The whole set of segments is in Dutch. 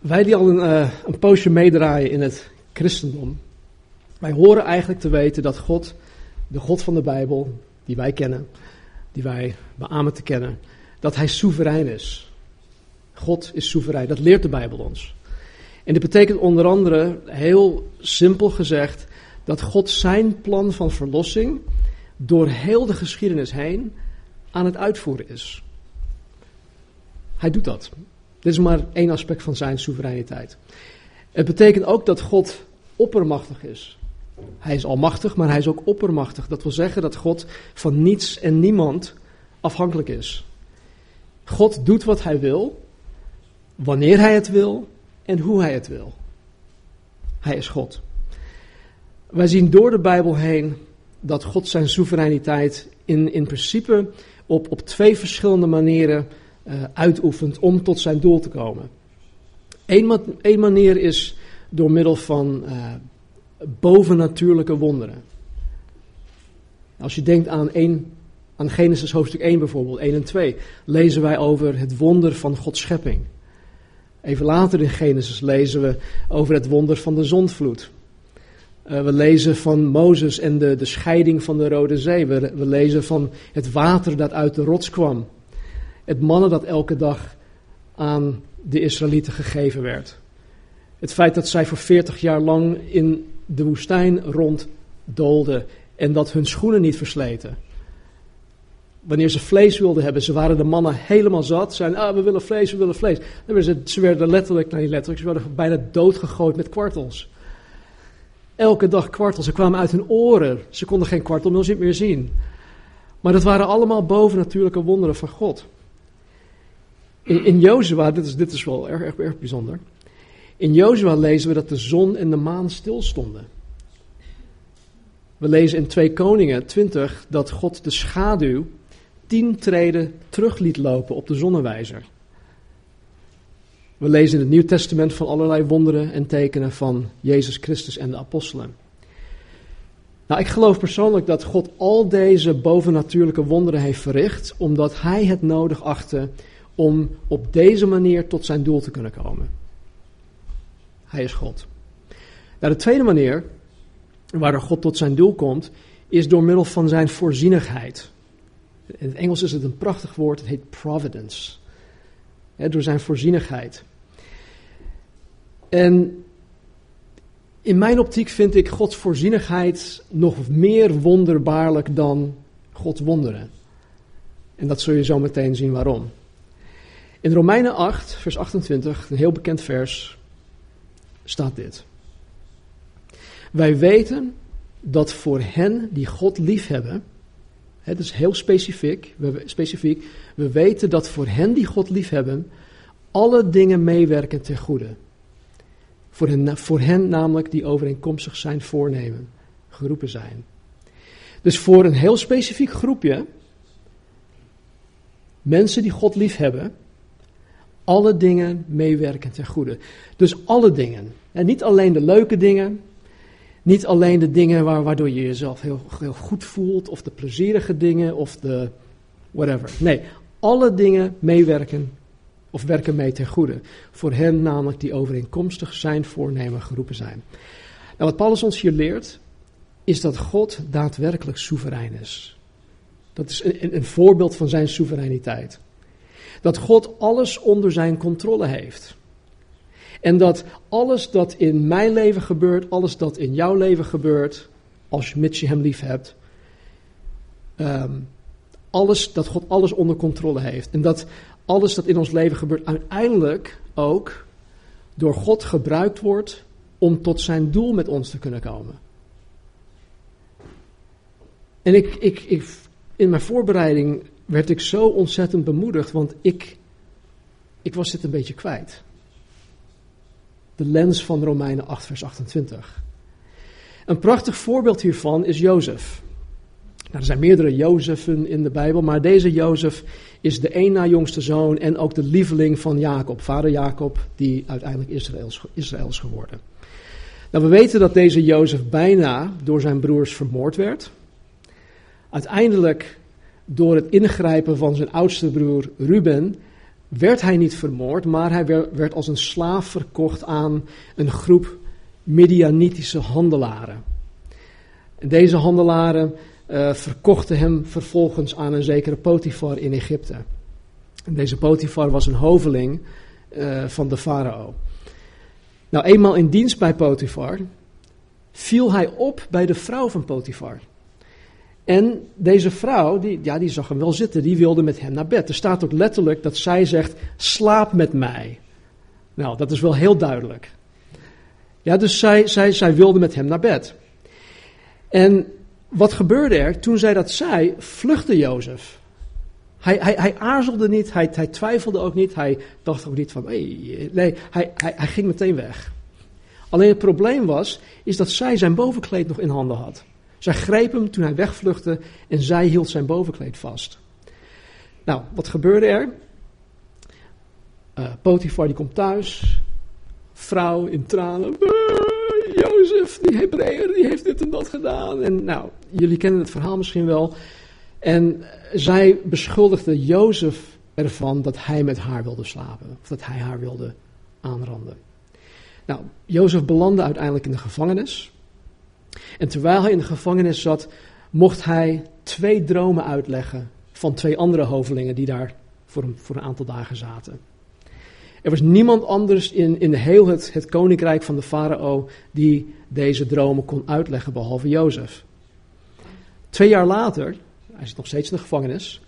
wij die al een, uh, een poosje meedraaien in het christendom, wij horen eigenlijk te weten dat God, de God van de Bijbel, die wij kennen, die wij beamen te kennen, dat Hij soeverein is. God is soeverein, dat leert de Bijbel ons. En dit betekent onder andere, heel simpel gezegd, dat God zijn plan van verlossing door heel de geschiedenis heen aan het uitvoeren is. Hij doet dat. Dit is maar één aspect van zijn soevereiniteit. Het betekent ook dat God oppermachtig is. Hij is almachtig, maar hij is ook oppermachtig. Dat wil zeggen dat God van niets en niemand afhankelijk is. God doet wat hij wil, wanneer hij het wil en hoe hij het wil. Hij is God. Wij zien door de Bijbel heen dat God zijn soevereiniteit in, in principe op, op twee verschillende manieren uh, uitoefent om tot zijn doel te komen. Eén, manier is door middel van uh, bovennatuurlijke wonderen. Als je denkt aan, één, aan Genesis hoofdstuk 1 bijvoorbeeld, 1 en 2, lezen wij over het wonder van Gods schepping. Even later in Genesis lezen we over het wonder van de zondvloed. Uh, we lezen van Mozes en de, de scheiding van de Rode Zee. We lezen van het water dat uit de rots kwam het mannen dat elke dag aan de Israëlieten gegeven werd. Het feit dat zij voor 40 jaar lang in de woestijn ronddoolden en dat hun schoenen niet versleten. Wanneer ze vlees wilden hebben, ze waren de mannen helemaal zat. Zeiden, ah, we willen vlees, we willen vlees. Ze, ze werden letterlijk, nou niet letterlijk, ze werden bijna doodgegooid met kwartels. Elke dag kwartels. Ze kwamen uit hun oren. Ze konden geen kwartelmils meer zien. Maar dat waren allemaal bovennatuurlijke wonderen van God. In, in Jozua, dit is, dit is wel erg, erg, bijzonder. In Jozua lezen we dat de zon en de maan stilstonden. We lezen in 2 Koningen 20 dat God de schaduw tien treden terug liet lopen op de zonnewijzer. We lezen in het Nieuw Testament van allerlei wonderen en tekenen van Jezus Christus en de apostelen. Nou, ik geloof persoonlijk dat God al deze bovennatuurlijke wonderen heeft verricht, omdat Hij het nodig achtte om op deze manier tot zijn doel te kunnen komen. Hij is God. Nou, de tweede manier waardoor God tot zijn doel komt, is door middel van zijn voorzienigheid. In het Engels is het een prachtig woord, het heet providence. door zijn voorzienigheid. En in mijn optiek vind ik Gods voorzienigheid nog meer wonderbaarlijk dan Gods wonderen. En dat zul je zo meteen zien waarom. In Romeinen 8, vers 28, een heel bekend vers, staat dit. Wij weten dat voor hen die God liefhebben, het is heel specifiek, we, specifiek, we weten dat voor hen die God liefhebben, alle dingen meewerken ten goede. Voor hen, voor hen namelijk die overeenkomstig zijn voornemen geroepen zijn. Dus voor een heel specifiek groepje, mensen die God liefhebben, alle dingen meewerken ten goede. Dus alle dingen. En niet alleen de leuke dingen. Niet alleen de dingen waar, waardoor je jezelf heel, heel goed voelt. Of de plezierige dingen. Of de whatever. Nee, alle dingen meewerken. Of werken mee ten goede. Voor hen namelijk die overeenkomstig zijn voornemen geroepen zijn. Nou, wat Paulus ons hier leert. Is dat God daadwerkelijk soeverein is. Dat is een, een voorbeeld van zijn soevereiniteit. Dat God alles onder zijn controle heeft. En dat alles dat in mijn leven gebeurt, alles dat in jouw leven gebeurt, als je, mits je hem lief hebt, ehm, alles, dat God alles onder controle heeft. En dat alles dat in ons leven gebeurt uiteindelijk ook door God gebruikt wordt om tot zijn doel met ons te kunnen komen. En ik, ik, ik, in mijn voorbereiding werd ik zo ontzettend bemoedigd, want ik, ik was dit een beetje kwijt. De lens van Romeinen 8, vers 28. Een prachtig voorbeeld hiervan is Jozef. Nou, er zijn meerdere Jozefen in de Bijbel, maar deze Jozef is de een na jongste zoon en ook de lieveling van Jacob, vader Jacob, die uiteindelijk Israëls, Israël is geworden. Nou, we weten dat deze Jozef bijna door zijn broers vermoord werd. Uiteindelijk door het ingrijpen van zijn oudste broer Ruben werd hij niet vermoord, maar hij werd als een slaaf verkocht aan een groep Midianitische handelaren. En deze handelaren uh, verkochten hem vervolgens aan een zekere Potifar in Egypte. Deze Potifar was een hoveling uh, van de farao. Nou, eenmaal in dienst bij Potifar viel hij op bij de vrouw van Potifar. En deze vrouw, die, ja, die zag hem wel zitten, die wilde met hem naar bed. Er staat ook letterlijk dat zij zegt, slaap met mij. Nou, dat is wel heel duidelijk. Ja, dus zij, zij, zij wilde met hem naar bed. En wat gebeurde er? Toen zij dat zei, vluchtte Jozef. Hij, hij, hij aarzelde niet, hij, hij twijfelde ook niet, hij dacht ook niet van, nee, hij, hij, hij ging meteen weg. Alleen het probleem was, is dat zij zijn bovenkleed nog in handen had. Zij greep hem toen hij wegvluchtte en zij hield zijn bovenkleed vast. Nou, wat gebeurde er? Uh, Potifar die komt thuis, vrouw in tranen. Jozef, die Hebreeër, die heeft dit en dat gedaan. En nou, jullie kennen het verhaal misschien wel. En zij beschuldigde Jozef ervan dat hij met haar wilde slapen. Of dat hij haar wilde aanranden. Nou, Jozef belandde uiteindelijk in de gevangenis. En terwijl hij in de gevangenis zat, mocht hij twee dromen uitleggen van twee andere hovelingen die daar voor een, voor een aantal dagen zaten. Er was niemand anders in, in heel het, het koninkrijk van de farao die deze dromen kon uitleggen, behalve Jozef. Twee jaar later, hij zit nog steeds in de gevangenis,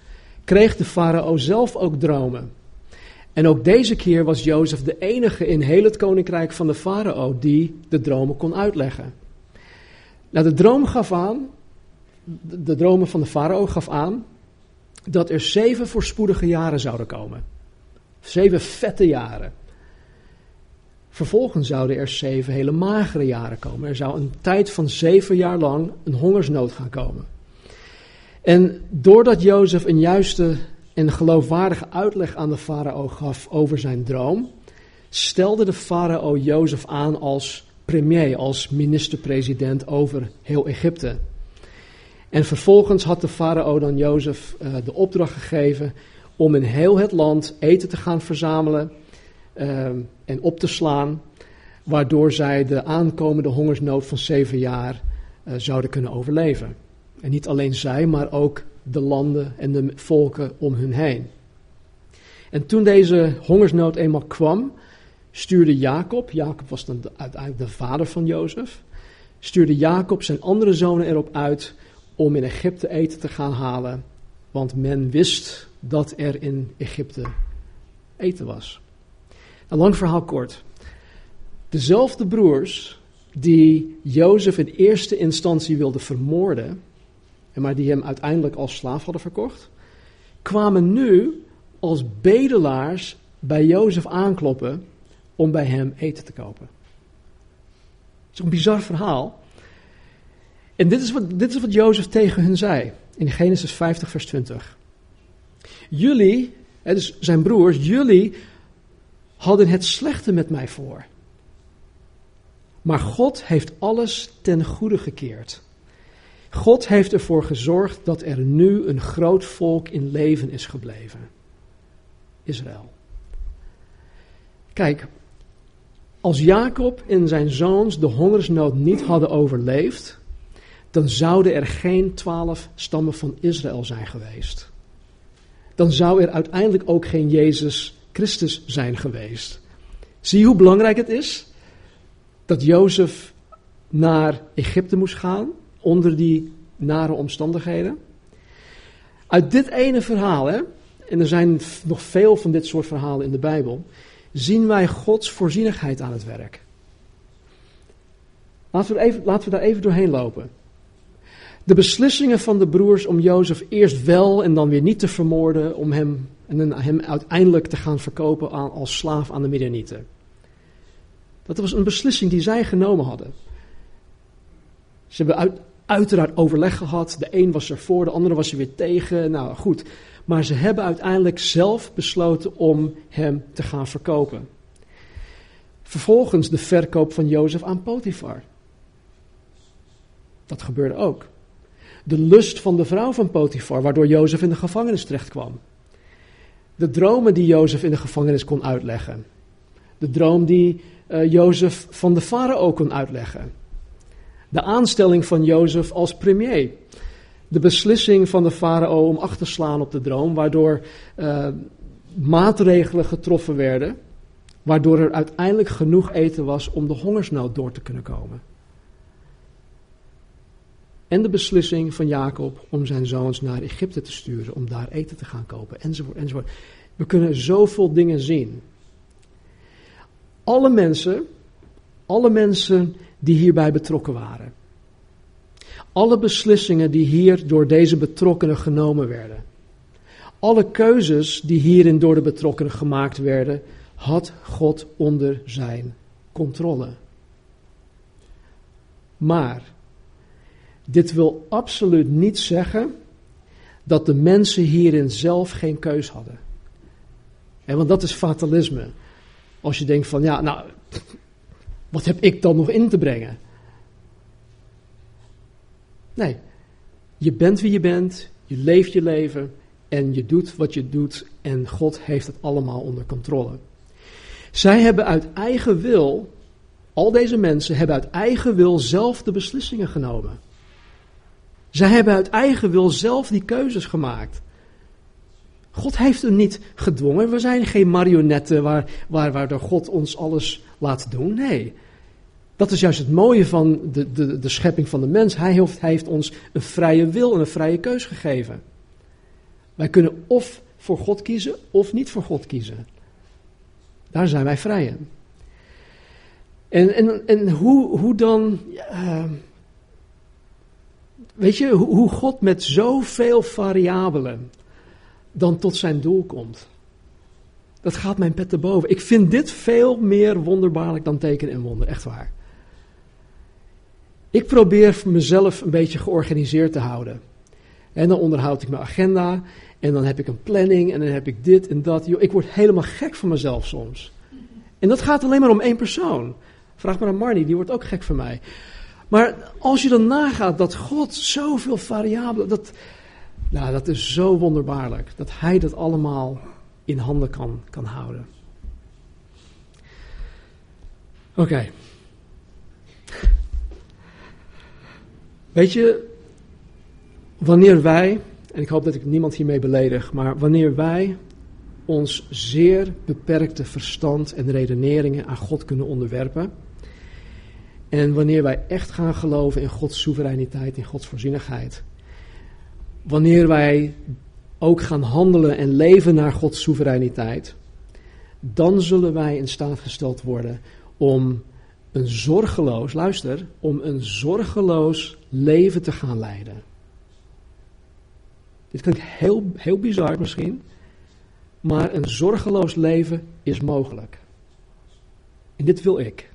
kreeg de farao zelf ook dromen. En ook deze keer was Jozef de enige in heel het koninkrijk van de farao die de dromen kon uitleggen. Nou, de droom gaf aan, de, de dromen van de farao gaf aan, dat er zeven voorspoedige jaren zouden komen. Zeven vette jaren. Vervolgens zouden er zeven hele magere jaren komen. Er zou een tijd van zeven jaar lang een hongersnood gaan komen. En doordat Jozef een juiste en geloofwaardige uitleg aan de farao gaf over zijn droom, stelde de farao Jozef aan als premier, als minister-president over heel Egypte. En vervolgens had de farao dan Jozef uh, de opdracht gegeven om in heel het land eten te gaan verzamelen uh, en op te slaan, waardoor zij de aankomende hongersnood van zeven jaar uh, zouden kunnen overleven. En niet alleen zij, maar ook de landen en de volken om hun heen. En toen deze hongersnood eenmaal kwam, stuurde Jacob, Jacob was dan uiteindelijk de vader van Jozef, stuurde Jacob zijn andere zonen erop uit om in Egypte eten te gaan halen, want men wist dat er in Egypte eten was. Een lang verhaal kort. Dezelfde broers die Jozef in eerste instantie wilden vermoorden, maar die hem uiteindelijk als slaaf hadden verkocht, kwamen nu als bedelaars bij Jozef aankloppen om bij hem eten te kopen. Het is een bizar verhaal. En dit is, wat, dit is wat Jozef tegen hen zei in Genesis 50, vers 20. Jullie, dus zijn broers, jullie hadden het slechte met mij voor. Maar God heeft alles ten goede gekeerd. God heeft ervoor gezorgd dat er nu een groot volk in leven is gebleven. Israël. Kijk, als Jacob en zijn zoons de hongersnood niet hadden overleefd, dan zouden er geen twaalf stammen van Israël zijn geweest. Dan zou er uiteindelijk ook geen Jezus Christus zijn geweest. Zie je hoe belangrijk het is dat Jozef naar Egypte moest gaan onder die nare omstandigheden? Uit dit ene verhaal, hè, en er zijn nog veel van dit soort verhalen in de Bijbel, zien wij Gods voorzienigheid aan het werk. Laten we, even, laten we daar even doorheen lopen. De beslissingen van de broers om Jozef eerst wel en dan weer niet te vermoorden, om hem, en hem uiteindelijk te gaan verkopen aan, als slaaf aan de Midianieten. Dat was een beslissing die zij genomen hadden. Ze hebben uit, uiteraard overleg gehad. De een was er voor, de andere was er weer tegen. Nou goed, maar ze hebben uiteindelijk zelf besloten om hem te gaan verkopen. Vervolgens de verkoop van Jozef aan Potifar. Dat gebeurde ook. De lust van de vrouw van Potifar, waardoor Jozef in de gevangenis terecht kwam. De dromen die Jozef in de gevangenis kon uitleggen. De droom die uh, Jozef van de farao kon uitleggen. De aanstelling van Jozef als premier. De beslissing van de farao om achter te slaan op de droom, waardoor uh, maatregelen getroffen werden, waardoor er uiteindelijk genoeg eten was om de hongersnood door te kunnen komen. En de beslissing van Jacob om zijn zoons naar Egypte te sturen, om daar eten te gaan kopen, enzovoort, enzovoort. We kunnen zoveel dingen zien. Alle mensen, alle mensen die hierbij betrokken waren. Alle beslissingen die hier door deze betrokkenen genomen werden. Alle keuzes die hierin door de betrokkenen gemaakt werden, had God onder zijn controle. Maar dit wil absoluut niet zeggen dat de mensen hierin zelf geen keus hadden. En want dat is fatalisme. Als je denkt van ja, nou, wat heb ik dan nog in te brengen? Nee, je bent wie je bent, je leeft je leven en je doet wat je doet en God heeft het allemaal onder controle. Zij hebben uit eigen wil, al deze mensen hebben uit eigen wil zelf de beslissingen genomen. Zij hebben uit eigen wil zelf die keuzes gemaakt. God heeft hem niet gedwongen. We zijn geen marionetten waar, waar, waardoor God ons alles laat doen. Nee. Dat is juist het mooie van de, de, de schepping van de mens. Hij heeft, hij heeft ons een vrije wil en een vrije keus gegeven. Wij kunnen of voor God kiezen of niet voor God kiezen. Daar zijn wij vrij in. En, en, en hoe, hoe dan. Uh, weet je, hoe, hoe God met zoveel variabelen dan tot zijn doel komt. Dat gaat mijn pet te boven. Ik vind dit veel meer wonderbaarlijk dan teken en wonder, echt waar. Ik probeer mezelf een beetje georganiseerd te houden. En dan onderhoud ik mijn agenda en dan heb ik een planning en dan heb ik dit en dat. ik word helemaal gek van mezelf soms. En dat gaat alleen maar om één persoon. Vraag maar aan Marnie, die wordt ook gek van mij. Maar als je dan nagaat dat God zoveel variabelen, dat, nou, dat is zo wonderbaarlijk. Dat Hij dat allemaal in handen kan, kan houden. Oké. Weet je, wanneer wij, en ik hoop dat ik niemand hiermee beledig, maar wanneer wij ons zeer beperkte verstand en redeneringen aan God kunnen onderwerpen. En wanneer wij echt gaan geloven in Gods soevereiniteit, in Gods voorzienigheid. Wanneer wij ook gaan handelen en leven naar Gods soevereiniteit. Dan zullen wij in staat gesteld worden om een zorgeloos, luister, om een zorgeloos leven te gaan leiden. Dit klinkt heel, heel bizar misschien, maar een zorgeloos leven is mogelijk. En dit wil ik.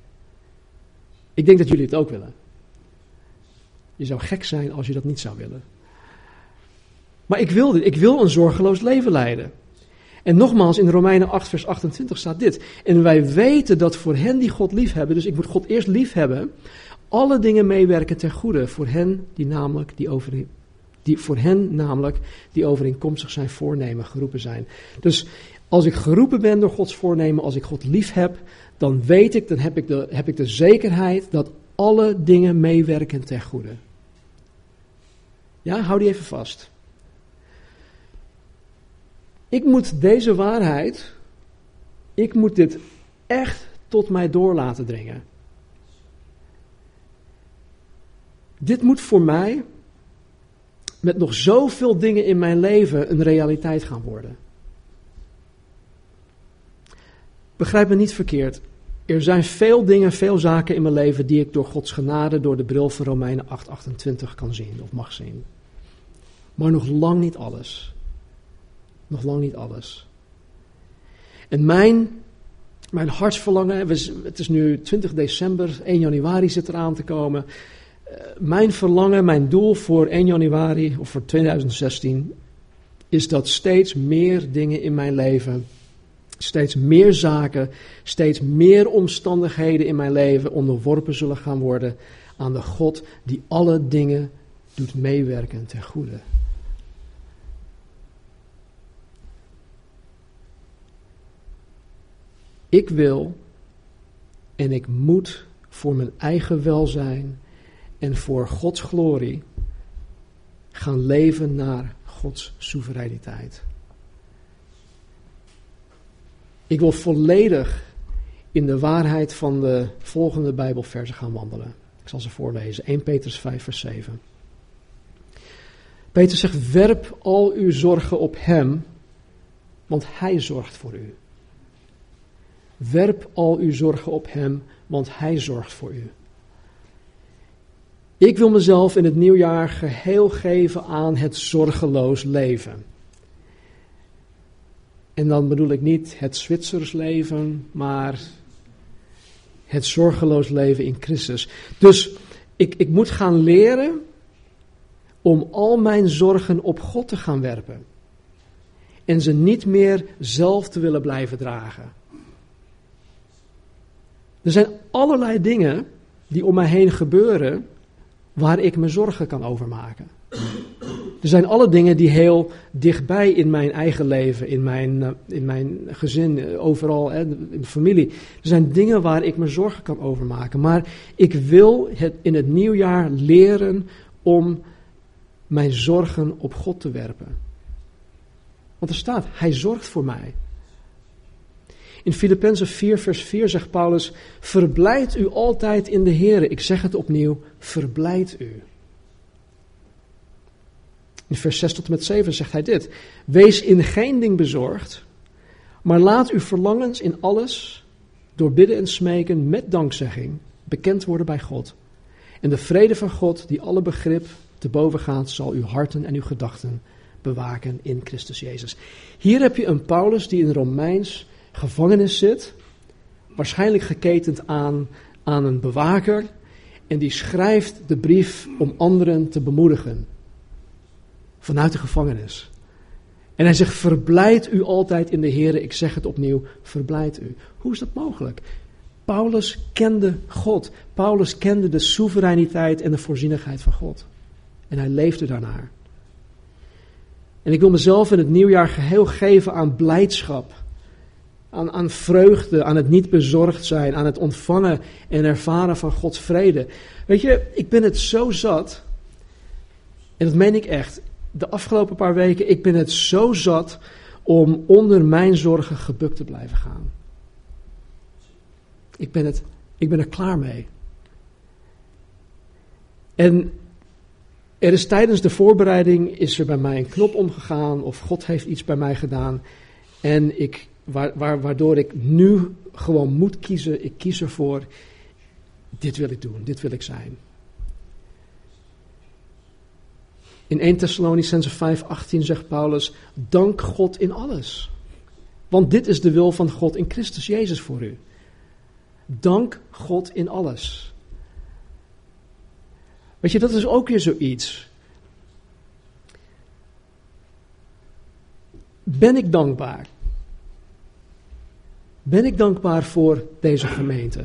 Ik denk dat jullie het ook willen. Je zou gek zijn als je dat niet zou willen. Maar ik wil dit. Ik wil een zorgeloos leven leiden. En nogmaals, in Romeinen 8, vers 28 staat dit. En wij weten dat voor hen die God lief hebben, dus ik moet God eerst lief hebben, alle dingen meewerken ten goede voor hen die namelijk die over, die, voor hen namelijk die overeenkomstig zijn voornemen geroepen zijn. Dus als ik geroepen ben door Gods voornemen, als ik God lief heb, dan weet ik, dan heb ik de, heb ik de zekerheid dat alle dingen meewerken ten goede. Ja, hou die even vast. Ik moet deze waarheid, ik moet dit echt tot mij door laten dringen. Dit moet voor mij met nog zoveel dingen in mijn leven een realiteit gaan worden. Begrijp me niet verkeerd. Er zijn veel dingen, veel zaken in mijn leven die ik door Gods genade, door de bril van Romeinen 8:28 kan zien of mag zien. Maar nog lang niet alles. Nog lang niet alles. En mijn, mijn hartsverlangen, het is nu 20 december, 1 januari zit eraan te komen. Eh, mijn verlangen, mijn doel voor 1 januari of voor 2016 is dat steeds meer dingen in mijn leven, steeds meer zaken, steeds meer omstandigheden in mijn leven onderworpen zullen gaan worden aan de God die alle dingen doet meewerken ten goede. Ik wil en ik moet voor mijn eigen welzijn en voor Gods glorie gaan leven naar Gods soevereiniteit. Ik wil volledig in de waarheid van de volgende Bijbelversen gaan wandelen. Ik zal ze voorlezen. 1 Petrus 5, vers 7. Petrus zegt: Werp al uw zorgen op Hem, want Hij zorgt voor u. Werp al uw zorgen op Hem, want Hij zorgt voor u. Ik wil mezelf in het nieuwjaar geheel geven aan het zorgeloos leven. En dan bedoel ik niet het Zwitsers leven, maar het zorgeloos leven in Christus. Dus ik, ik moet gaan leren om al mijn zorgen op God te gaan werpen. En ze niet meer zelf te willen blijven dragen. Er zijn allerlei dingen die om mij heen gebeuren waar ik me zorgen kan over maken. Er zijn alle dingen die heel dichtbij in mijn eigen leven, in mijn, eh, in mijn gezin, eh, overal, in de familie. Er zijn dingen waar ik me zorgen kan over maken. Maar ik wil het in het nieuwjaar leren om mijn zorgen op God te werpen. Want er staat, Hij zorgt voor mij. In Filippenzen 4, vers 4 zegt Paulus: Verblijd u altijd in de Heer. Ik zeg het opnieuw: verblijd u. In vers 6 tot en met 7 zegt hij dit: Wees in geen ding bezorgd, maar laat uw verlangens in alles, door bidden en smeken met dankzegging, bekend worden bij God. En de vrede van God, die alle begrip te boven gaat, zal uw harten en uw gedachten bewaken in Christus Jezus. Hier heb je een Paulus die in Romeins gevangenis zit, waarschijnlijk geketend aan, aan een bewaker, en die schrijft de brief om anderen te bemoedigen. Vanuit de gevangenis. En hij zegt: Verblijd u altijd in de Heer. Ik zeg het opnieuw: verblijd u. Hoe is dat mogelijk? Paulus kende God. Paulus kende de soevereiniteit en de voorzienigheid van God. En hij leefde daarnaar. En ik wil mezelf in het nieuwjaar geheel geven aan blijdschap. Aan, aan vreugde, aan het niet bezorgd zijn, aan het ontvangen en ervaren van Gods vrede. Weet je, ik ben het zo zat. En dat meen ik echt. De afgelopen paar weken, ik ben het zo zat om onder mijn zorgen gebukt te blijven gaan. Ik ben, het, ik ben er klaar mee. En er is tijdens de voorbereiding is er bij mij een knop omgegaan of God heeft iets bij mij gedaan. En ik, waar, waardoor ik nu gewoon moet kiezen. Ik kies ervoor, dit wil ik doen, dit wil ik zijn. In 1 Thessalonicense 5:18 zegt Paulus: Dank God in alles. Want dit is de wil van God in Christus Jezus voor u. Dank God in alles. Weet je, dat is ook weer zoiets. Ben ik dankbaar? Ben ik dankbaar voor deze gemeente?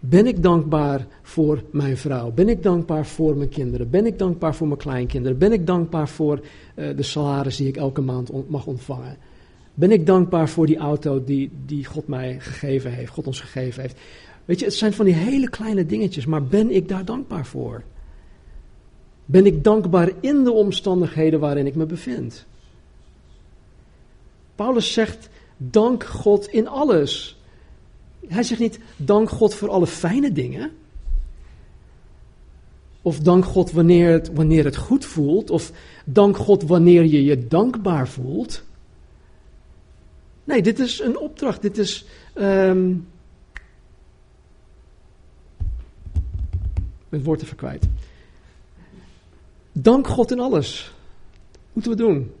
Ben ik dankbaar voor mijn vrouw? Ben ik dankbaar voor mijn kinderen? Ben ik dankbaar voor mijn kleinkinderen? Ben ik dankbaar voor uh, de salaris die ik elke maand mag ontvangen? Ben ik dankbaar voor die auto die, die God mij gegeven heeft, God ons gegeven heeft? Weet je, het zijn van die hele kleine dingetjes, maar ben ik daar dankbaar voor? Ben ik dankbaar in de omstandigheden waarin ik me bevind? Paulus zegt: dank God in alles. Hij zegt niet: dank God voor alle fijne dingen. Of dank God wanneer het, wanneer het goed voelt. Of dank God wanneer je je dankbaar voelt. Nee, dit is een opdracht. Dit is um, het woord even kwijt. Dank God in alles. Moeten we doen.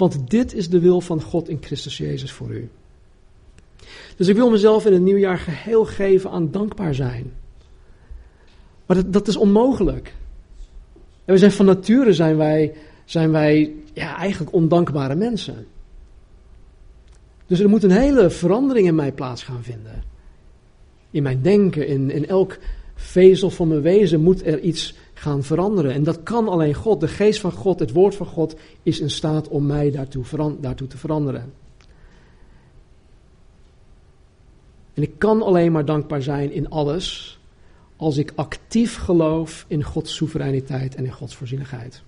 Want dit is de wil van God in Christus Jezus voor u. Dus ik wil mezelf in het nieuwjaar geheel geven aan dankbaar zijn. Maar dat, dat is onmogelijk. En we zijn van nature zijn wij, zijn wij ja, eigenlijk ondankbare mensen. Dus er moet een hele verandering in mij plaats gaan vinden. In mijn denken, in, in elk vezel van mijn wezen moet er iets gaan veranderen. En dat kan alleen God. De geest van God, het woord van God, is in staat om mij daartoe, daartoe te veranderen. En ik kan alleen maar dankbaar zijn in alles als ik actief geloof in Gods soevereiniteit en in Gods voorzienigheid.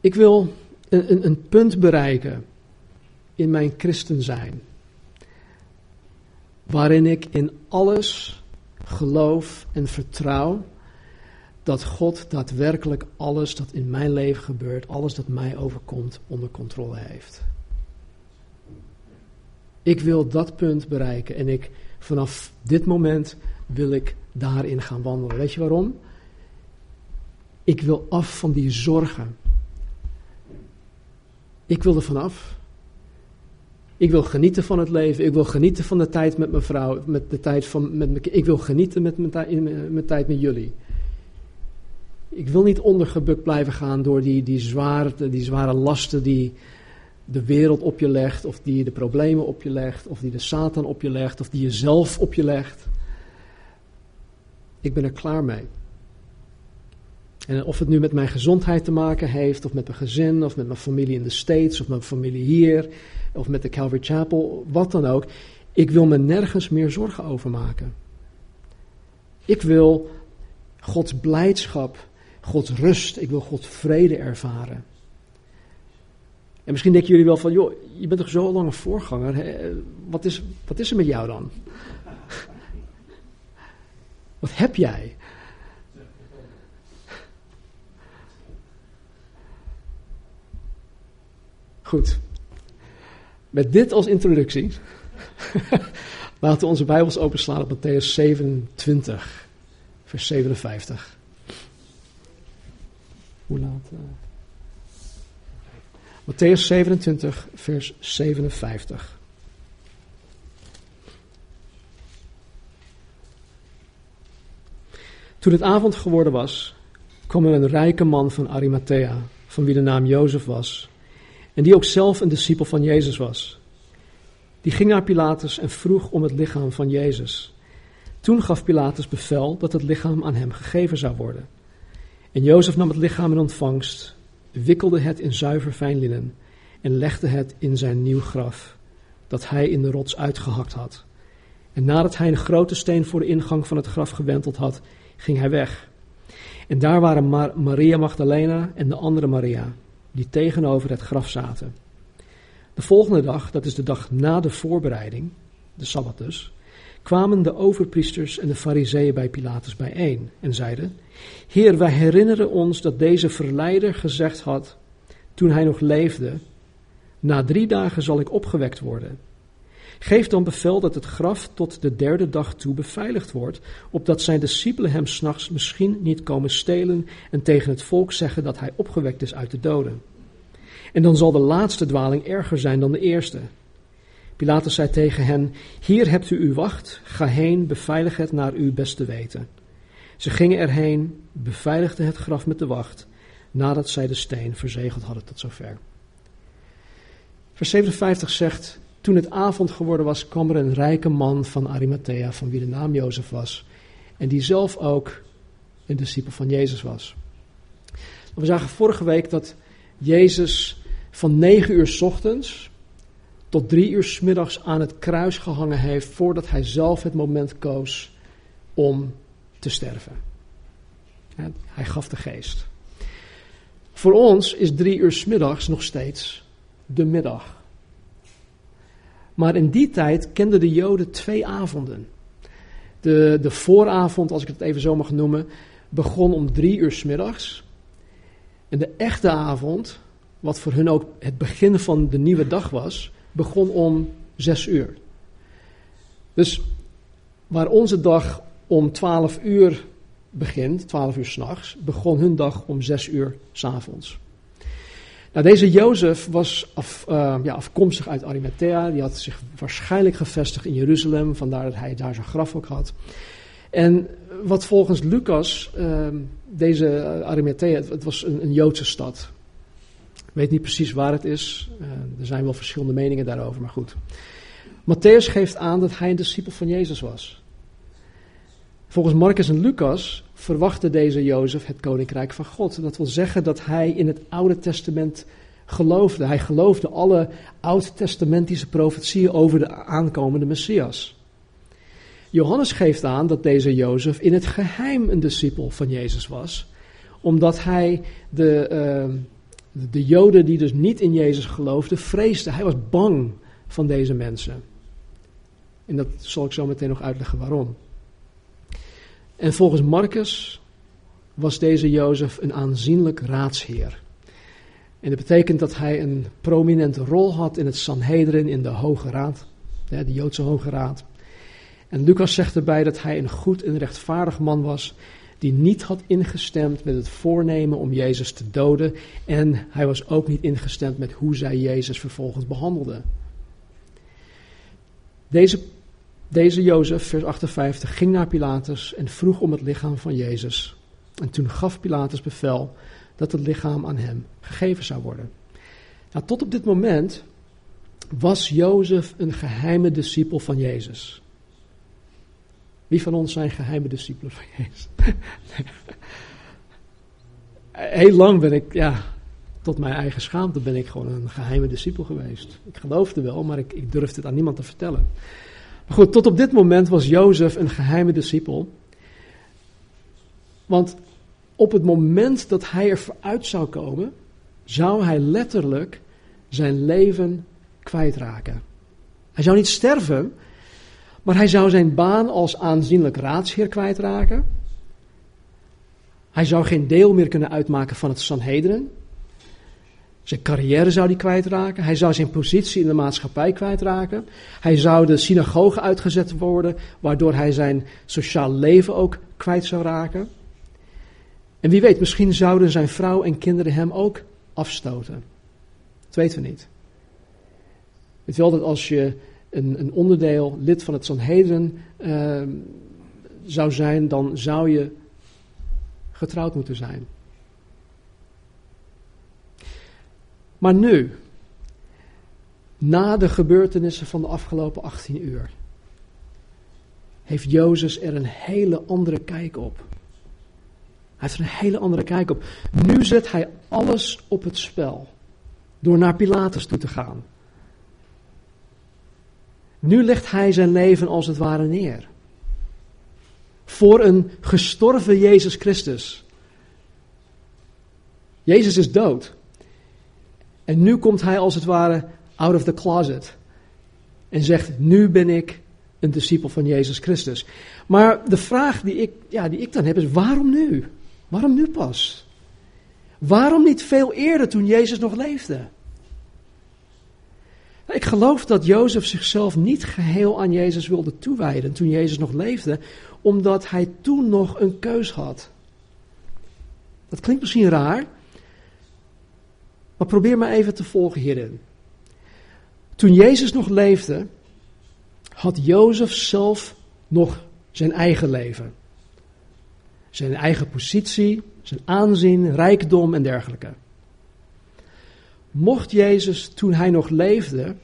Ik wil een, een, een punt bereiken in mijn christen zijn, waarin ik in alles geloof en vertrouw dat God daadwerkelijk alles dat in mijn leven gebeurt, alles dat mij overkomt, onder controle heeft. Ik wil dat punt bereiken en ik vanaf dit moment wil ik daarin gaan wandelen. Weet je waarom? Ik wil af van die zorgen. Ik wil er vanaf. Ik wil genieten van het leven. Ik wil genieten van de tijd met mijn vrouw. Met de tijd van, met mijn, ik wil genieten met mijn, mijn tijd met jullie. Ik wil niet ondergebukt blijven gaan door die, die, zware, die zware lasten die de wereld op je legt, of die de problemen op je legt, of die de Satan op je legt, of die je zelf op je legt. Ik ben er klaar mee. En of het nu met mijn gezondheid te maken heeft, of met mijn gezin, of met mijn familie in de States, of mijn familie hier, of met de Calvary Chapel, wat dan ook. Ik wil me nergens meer zorgen over maken. Ik wil Gods blijdschap, Gods rust, ik wil Gods vrede ervaren. En misschien denken jullie wel van, joh, je bent toch zo lang een voorganger? Wat, is, wat is er met jou dan? Wat heb jij? Goed. Met dit als introductie laten we onze Bijbels openslaan op Matthäus 27, vers 57. Hoe laat? Uh... Matthäus 27, vers 57. Toen het avond geworden was, kwam er een rijke man van Arimathea, van wie de naam Jozef was, en die ook zelf een discipel van Jezus was. Die ging naar Pilatus en vroeg om het lichaam van Jezus. Toen gaf Pilatus bevel dat het lichaam aan hem gegeven zou worden. En Jozef nam het lichaam in ontvangst wikkelde het in zuiver fijn linnen en legde het in zijn nieuw graf, dat hij in de rots uitgehakt had. En nadat hij een grote steen voor de ingang van het graf gewenteld had, ging hij weg. En daar waren Maria Magdalena en de andere Maria, die tegenover het graf zaten. De volgende dag, dat is de dag na de voorbereiding, de Sabbat dus, kwamen de overpriesters en de fariseeën bij Pilatus bijeen en zeiden, Heer, wij herinneren ons dat deze verleider gezegd had, toen hij nog leefde, na drie dagen zal ik opgewekt worden. Geef dan bevel dat het graf tot de derde dag toe beveiligd wordt, opdat zijn discipelen hem s'nachts misschien niet komen stelen en tegen het volk zeggen dat hij opgewekt is uit de doden. En dan zal de laatste dwaling erger zijn dan de eerste. Pilatus zei tegen hen: Hier hebt u uw wacht, ga heen, beveilig het naar uw beste weten. Ze gingen erheen, beveiligden het graf met de wacht, nadat zij de steen verzegeld hadden tot zover. Vers 57 zegt: Toen het avond geworden was, kwam er een rijke man van Arimathea, van wie de naam Jozef was, en die zelf ook een discipel van Jezus was. We zagen vorige week dat Jezus van negen uur s ochtends tot drie uur s middags aan het kruis gehangen heeft voordat hij zelf het moment koos om te sterven. Hij gaf de geest. Voor ons is drie uur s middags nog steeds de middag. Maar in die tijd kenden de Joden twee avonden. De, de vooravond, als ik het even zo mag noemen, begon om drie uur s middags. En de echte avond, wat voor hun ook het begin van de nieuwe dag was, begon om zes uur. Dus waar onze dag om twaalf uur begint, twaalf uur s'nachts, begon hun dag om zes uur s'avonds. Nou, deze Jozef was uh, ja, afkomstig uit Arimathea. Die had zich waarschijnlijk gevestigd in Jeruzalem, vandaar dat hij daar zijn graf ook had. En wat volgens Lucas, uh, deze Arimathea, het, was een, een Joodse stad weet niet precies waar het is. Uh, er zijn wel verschillende meningen daarover, maar goed. Matthäus geeft aan dat hij een discipel van Jezus was. Volgens Marcus en Lucas verwachtte deze Jozef het koninkrijk van God. Dat wil zeggen dat hij in het Oude Testament geloofde. Hij geloofde alle oud-testamentische profetieën over de aankomende Messias. Johannes geeft aan dat deze Jozef in het geheim een discipel van Jezus was, omdat hij de, uh, de Joden die dus niet in Jezus geloofden, vreesde. Hij was bang van deze mensen. En dat zal ik zo meteen nog uitleggen waarom. En volgens Marcus was deze Jozef een aanzienlijk raadsheer. En dat betekent dat hij een prominente rol had in het Sanhedrin, in de Hoge Raad, de Joodse Hoge Raad. En Lucas zegt erbij dat hij een goed en rechtvaardig man was, die niet had ingestemd met het voornemen om Jezus te doden. En hij was ook niet ingestemd met hoe zij Jezus vervolgens behandelden. Deze, deze Jozef, vers 58, ging naar Pilatus en vroeg om het lichaam van Jezus. En toen gaf Pilatus bevel dat het lichaam aan hem gegeven zou worden. Nou, tot op dit moment was Jozef een geheime discipel van Jezus. Wie van ons zijn geheime discipelen van Jezus? Heel lang ben ik, ja, tot mijn eigen schaamte ben ik gewoon een geheime discipel geweest. Ik geloofde wel, maar ik, ik durfde het aan niemand te vertellen. Goed, tot op dit moment was Jozef een geheime discipel. Want op het moment dat hij er vooruit zou komen, zou hij letterlijk zijn leven kwijtraken. Hij zou niet sterven, maar hij zou zijn baan als aanzienlijk raadsheer kwijtraken. Hij zou geen deel meer kunnen uitmaken van het Sanhedrin. Zijn carrière zou hij kwijtraken. Hij zou zijn positie in de maatschappij kwijtraken. Hij zou de synagoge uitgezet worden, waardoor hij zijn sociaal leven ook kwijt zou raken. En wie weet, misschien zouden zijn vrouw en kinderen hem ook afstoten. Dat weten we niet. Weet wel dat als je een, een onderdeel, lid van het Sanhedrin uh, zou zijn, dan zou je getrouwd moeten zijn. Maar nu, na de gebeurtenissen van de afgelopen 18 uur, heeft Jozef er een hele andere kijk op. Hij heeft er een hele andere kijk op. Nu zet hij alles op het spel. Door naar Pilatus toe te gaan. Nu legt hij zijn leven als het ware neer. Voor een gestorven Jezus Christus. Jezus is dood. En nu komt hij als het ware out of the closet. En zegt: Nu ben ik een discipel van Jezus Christus. Maar de vraag die ik, ja, die ik dan heb is: waarom nu? Waarom nu pas? Waarom niet veel eerder toen Jezus nog leefde? Ik geloof dat Jozef zichzelf niet geheel aan Jezus wilde toewijden toen Jezus nog leefde, omdat hij toen nog een keus had. Dat klinkt misschien raar, maar probeer maar even te volgen hierin. Toen Jezus nog leefde, had Jozef zelf nog zijn eigen leven. Zijn eigen positie, zijn aanzien, rijkdom en dergelijke. Mocht Jezus toen hij nog leefde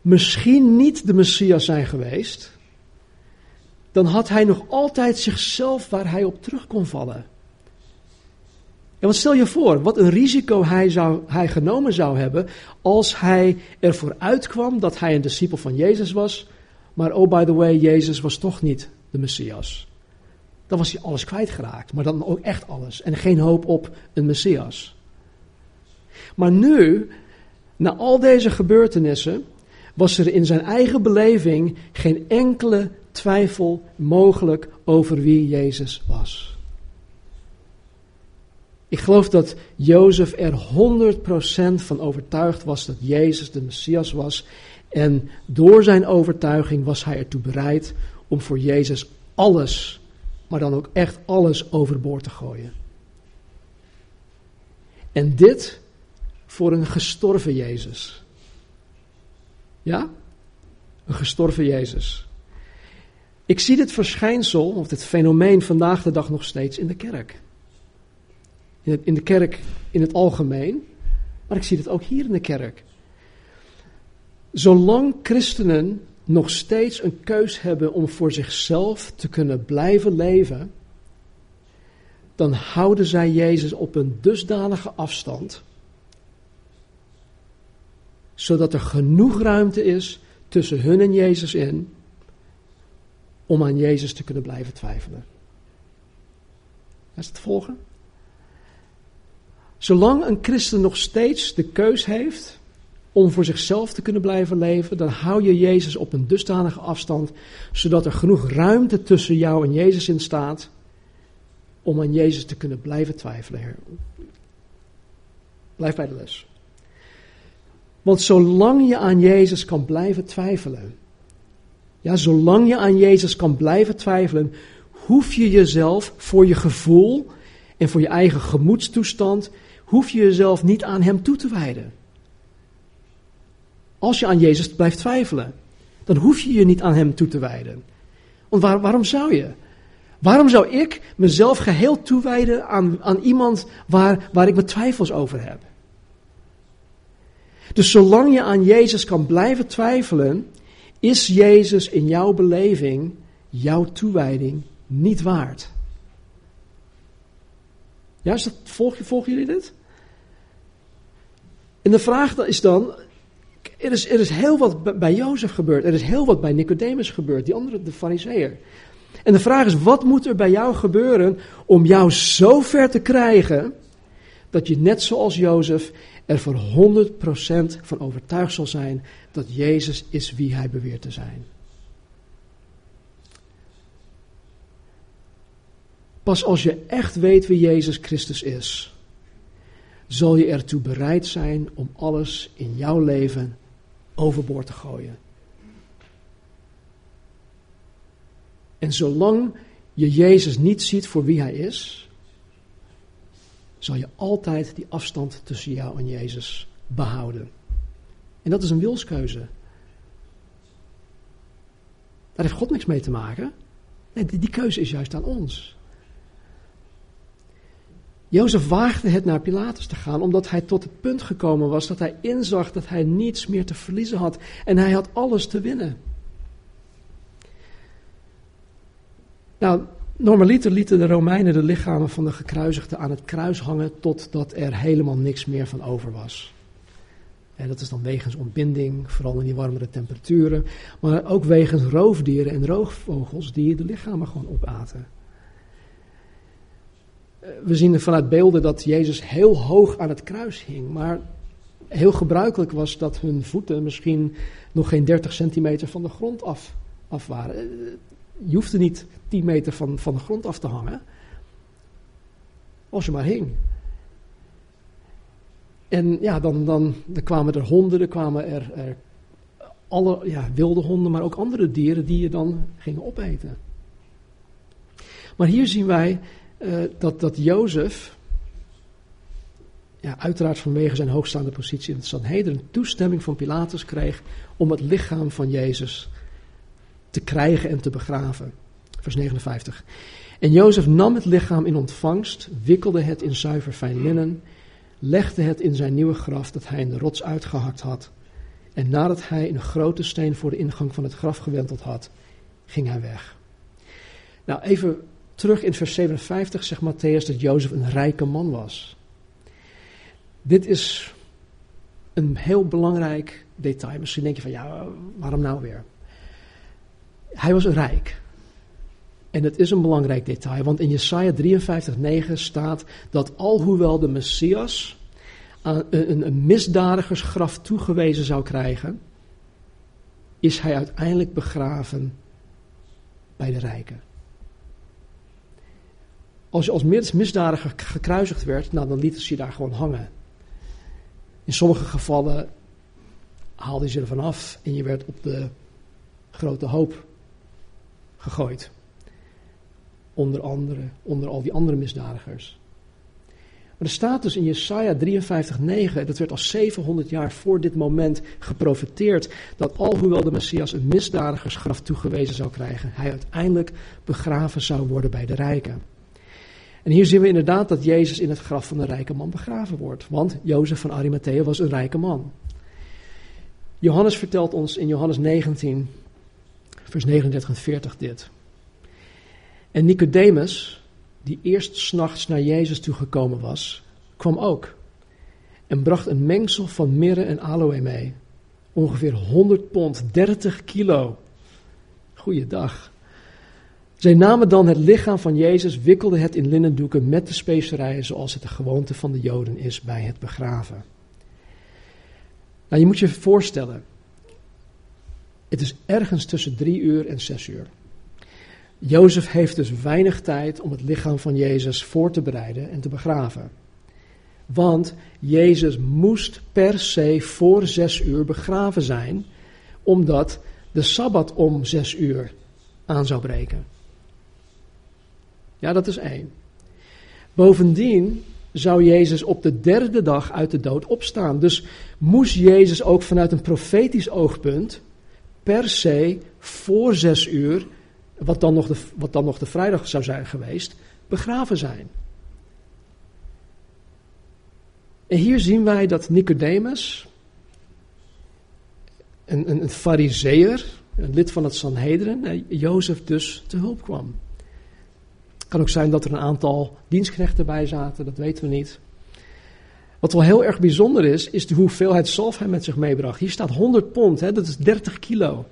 misschien niet de Messias zijn geweest, dan had hij nog altijd zichzelf waar hij op terug kon vallen. En wat stel je voor, wat een risico hij, zou, hij genomen zou hebben als hij ervoor uitkwam dat hij een discipel van Jezus was, maar oh by the way, Jezus was toch niet de Messias. Dan was hij alles kwijtgeraakt, maar dan ook echt alles en geen hoop op een Messias. Maar nu, na al deze gebeurtenissen, was er in zijn eigen beleving geen enkele twijfel mogelijk over wie Jezus was. Ik geloof dat Jozef er 100% van overtuigd was dat Jezus de Messias was. En door zijn overtuiging was hij ertoe bereid om voor Jezus alles, maar dan ook echt alles overboord te gooien. En dit voor een gestorven Jezus. Ja? Een gestorven Jezus. Ik zie dit verschijnsel, of dit fenomeen vandaag de dag nog steeds in de kerk. In de kerk in het algemeen, maar ik zie het ook hier in de kerk. Zolang christenen nog steeds een keus hebben om voor zichzelf te kunnen blijven leven, dan houden zij Jezus op een dusdanige afstand zodat er genoeg ruimte is tussen hun en Jezus in, om aan Jezus te kunnen blijven twijfelen. Is het volgen? Zolang een christen nog steeds de keus heeft om voor zichzelf te kunnen blijven leven, dan hou je Jezus op een dusdanige afstand, zodat er genoeg ruimte tussen jou en Jezus in staat om aan Jezus te kunnen blijven twijfelen. Blijf bij de les. Want zolang je aan Jezus kan blijven twijfelen, ja, zolang je aan Jezus kan blijven twijfelen, hoef je jezelf voor je gevoel en voor je eigen gemoedstoestand, hoef je jezelf niet aan Hem toe te wijden. Als je aan Jezus blijft twijfelen, dan hoef je je niet aan Hem toe te wijden. Want waarom zou je? Waarom zou ik mezelf geheel toewijden aan, aan iemand waar, waar ik mijn twijfels over heb? Dus zolang je aan Jezus kan blijven twijfelen, is Jezus in jouw beleving, jouw toewijding, niet waard. Ja, is dat, volg, volgen jullie dit? En de vraag is dan, er is, er is heel wat bij Jozef gebeurd, er is heel wat bij Nicodemus gebeurd, die andere, de fariseer. En de vraag is, wat moet er bij jou gebeuren om jou zo ver te krijgen, dat je net zoals Jozef er voor 100% van overtuigd zal zijn dat Jezus is wie hij beweert te zijn. Pas als je echt weet wie Jezus Christus is, zal je ertoe bereid zijn om alles in jouw leven overboord te gooien. En zolang je Jezus niet ziet voor wie hij is, zal je altijd die afstand tussen jou en Jezus behouden. En dat is een wilskeuze. Daar heeft God niks mee te maken. Nee, die, die keuze is juist aan ons. Jozef waagde het naar Pilatus te gaan, omdat hij tot het punt gekomen was dat hij inzag dat hij niets meer te verliezen had en hij had alles te winnen. Nou, normaliter lieten de Romeinen de lichamen van de gekruisigden aan het kruis hangen totdat er helemaal niks meer van over was. En dat is dan wegens ontbinding, vooral in die warmere temperaturen, maar ook wegens roofdieren en roofvogels die de lichamen gewoon opaten. We zien vanuit beelden dat Jezus heel hoog aan het kruis hing, maar heel gebruikelijk was dat hun voeten misschien nog geen 30 centimeter van de grond af, af waren. Je hoefde niet 10 meter van, van de grond af te hangen. Als je maar hing. En ja, dan, dan, dan kwamen er honden, er kwamen er, er alle ja, wilde honden, maar ook andere dieren die je dan gingen opeten. Maar hier zien wij uh, dat, dat Jozef, ja, uiteraard vanwege zijn hoogstaande positie in het Sanhedrin, toestemming van Pilatus kreeg om het lichaam van Jezus te krijgen en te begraven. Vers 59. En Jozef nam het lichaam in ontvangst, wikkelde het in zuiver fijn linnen, legde het in zijn nieuwe graf dat hij in de rots uitgehakt had. En nadat hij een grote steen voor de ingang van het graf gewenteld had, ging hij weg. Nou, even terug in vers 57 zegt Matthäus dat Jozef een rijke man was. Dit is een heel belangrijk detail. Misschien denk je van ja, waarom nou weer? Hij was rijk. En het is een belangrijk detail, want in Jesaja 53:9 staat dat alhoewel de Messias een, een misdadigersgraf toegewezen zou krijgen, is hij uiteindelijk begraven bij de rijken. Als je als misdadiger gekruisigd werd, nou, dan lieten ze je daar gewoon hangen. In sommige gevallen haalde je er vanaf en je werd op de grote hoop gegooid. Onder andere, onder al die andere misdadigers. Maar er staat dus in Jesaja 53:9, dat werd al 700 jaar voor dit moment geprofeteerd, dat alhoewel de Messias een misdadigersgraf toegewezen zou krijgen, hij uiteindelijk begraven zou worden bij de rijken. En hier zien we inderdaad dat Jezus in het graf van een rijke man begraven wordt, want Jozef van Arimathea was een rijke man. Johannes vertelt ons in Johannes 19, vers 39 en 40 dit. En Nicodemus, die eerst s'nachts naar Jezus toegekomen was, kwam ook en bracht een mengsel van mirre en aloë mee. ongeveer 100 pond, 30 kilo. Goeiedag. Zij namen dan het lichaam van Jezus, wikkelden het in linnendoeken met de specerijen, zoals het de gewoonte van de Joden is bij het begraven. Nou, je moet je voorstellen, het is ergens tussen drie uur en zes uur. Jozef heeft dus weinig tijd om het lichaam van Jezus voor te bereiden en te begraven. Want Jezus moest per se voor zes uur begraven zijn, omdat de Sabbat om zes uur aan zou breken. Ja, dat is één. Bovendien zou Jezus op de derde dag uit de dood opstaan. Dus moest Jezus ook vanuit een profetisch oogpunt per se voor zes uur, wat dan nog de, wat dan nog de vrijdag zou zijn geweest, begraven zijn. En hier zien wij dat Nicodemus, een, een, een een lid van het Sanhedrin, Jozef dus te hulp kwam. Het kan ook zijn dat er een aantal dienstknechten bij zaten, dat weten we niet. Wat wel heel erg bijzonder is, is de hoeveelheid zalf hij met zich meebracht. Hier staat 100 pond, hè, dat is 30 kilo.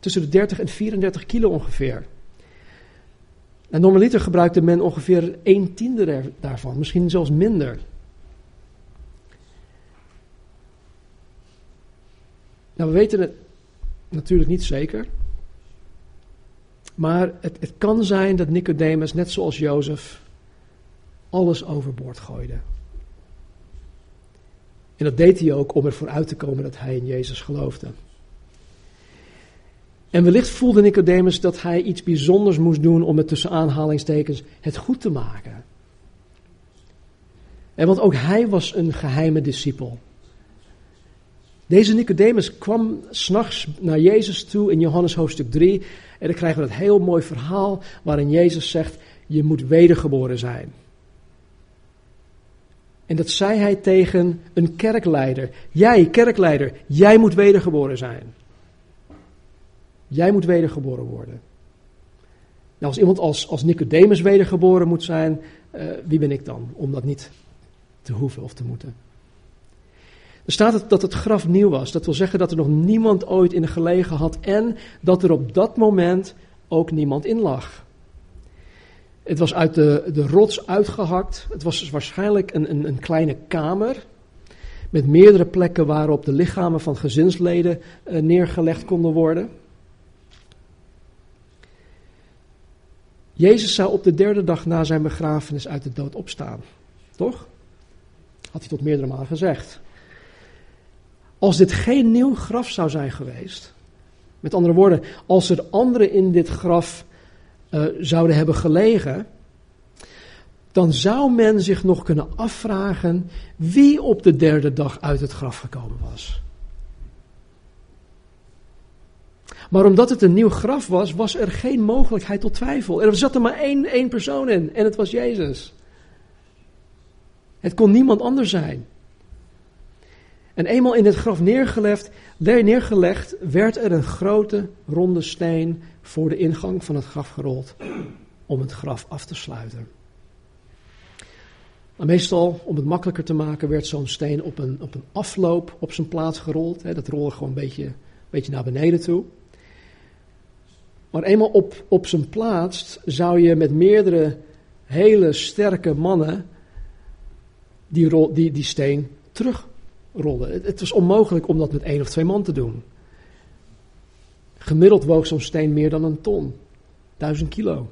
Tussen de 30 en 34 kilo ongeveer. En normaliter gebruikte men ongeveer 1 tiende daarvan, misschien zelfs minder. Nou, we weten het natuurlijk niet zeker. Maar het, het kan zijn dat Nicodemus, net zoals Jozef, alles overboord gooide. En dat deed hij ook om ervoor uit te komen dat hij in Jezus geloofde. En wellicht voelde Nicodemus dat hij iets bijzonders moest doen om het tussen aanhalingstekens het goed te maken. En want ook hij was een geheime discipel. Deze Nicodemus kwam s'nachts naar Jezus toe in Johannes hoofdstuk 3. En dan krijgen we dat heel mooi verhaal waarin Jezus zegt: Je moet wedergeboren zijn. En dat zei hij tegen een kerkleider. Jij, kerkleider, jij moet wedergeboren zijn. Jij moet wedergeboren worden. Nou, als iemand als, als Nicodemus wedergeboren moet zijn, uh, wie ben ik dan om dat niet te hoeven of te moeten? Er staat dat het graf nieuw was. Dat wil zeggen dat er nog niemand ooit in gelegen had en dat er op dat moment ook niemand in lag. Het was uit de, de rots uitgehakt. Het was dus waarschijnlijk een, een, een kleine kamer met meerdere plekken waarop de lichamen van gezinsleden uh, neergelegd konden worden. Jezus zou op de derde dag na zijn begrafenis uit de dood opstaan. Toch? Had hij tot meerdere malen gezegd. Als dit geen nieuw graf zou zijn geweest, met andere woorden, als er anderen in dit graf uh, zouden hebben gelegen, dan zou men zich nog kunnen afvragen wie op de derde dag uit het graf gekomen was. Maar omdat het een nieuw graf was, was er geen mogelijkheid tot twijfel. Er zat er maar één, één persoon in en het was Jezus. Het kon niemand anders zijn. En eenmaal in het graf neergelegd, neergelegd, werd er een grote ronde steen voor de ingang van het graf gerold om het graf af te sluiten. Meestal, om het makkelijker te maken, werd zo'n steen op een, op een afloop op zijn plaats gerold. Hè, dat rolde gewoon een beetje, een beetje naar beneden toe. Maar eenmaal op, op zijn plaats zou je met meerdere hele sterke mannen die, die, die steen terug rollen. Het, het was onmogelijk om dat met één of twee man te doen. Gemiddeld woog zo'n steen meer dan een ton. Duizend kilo.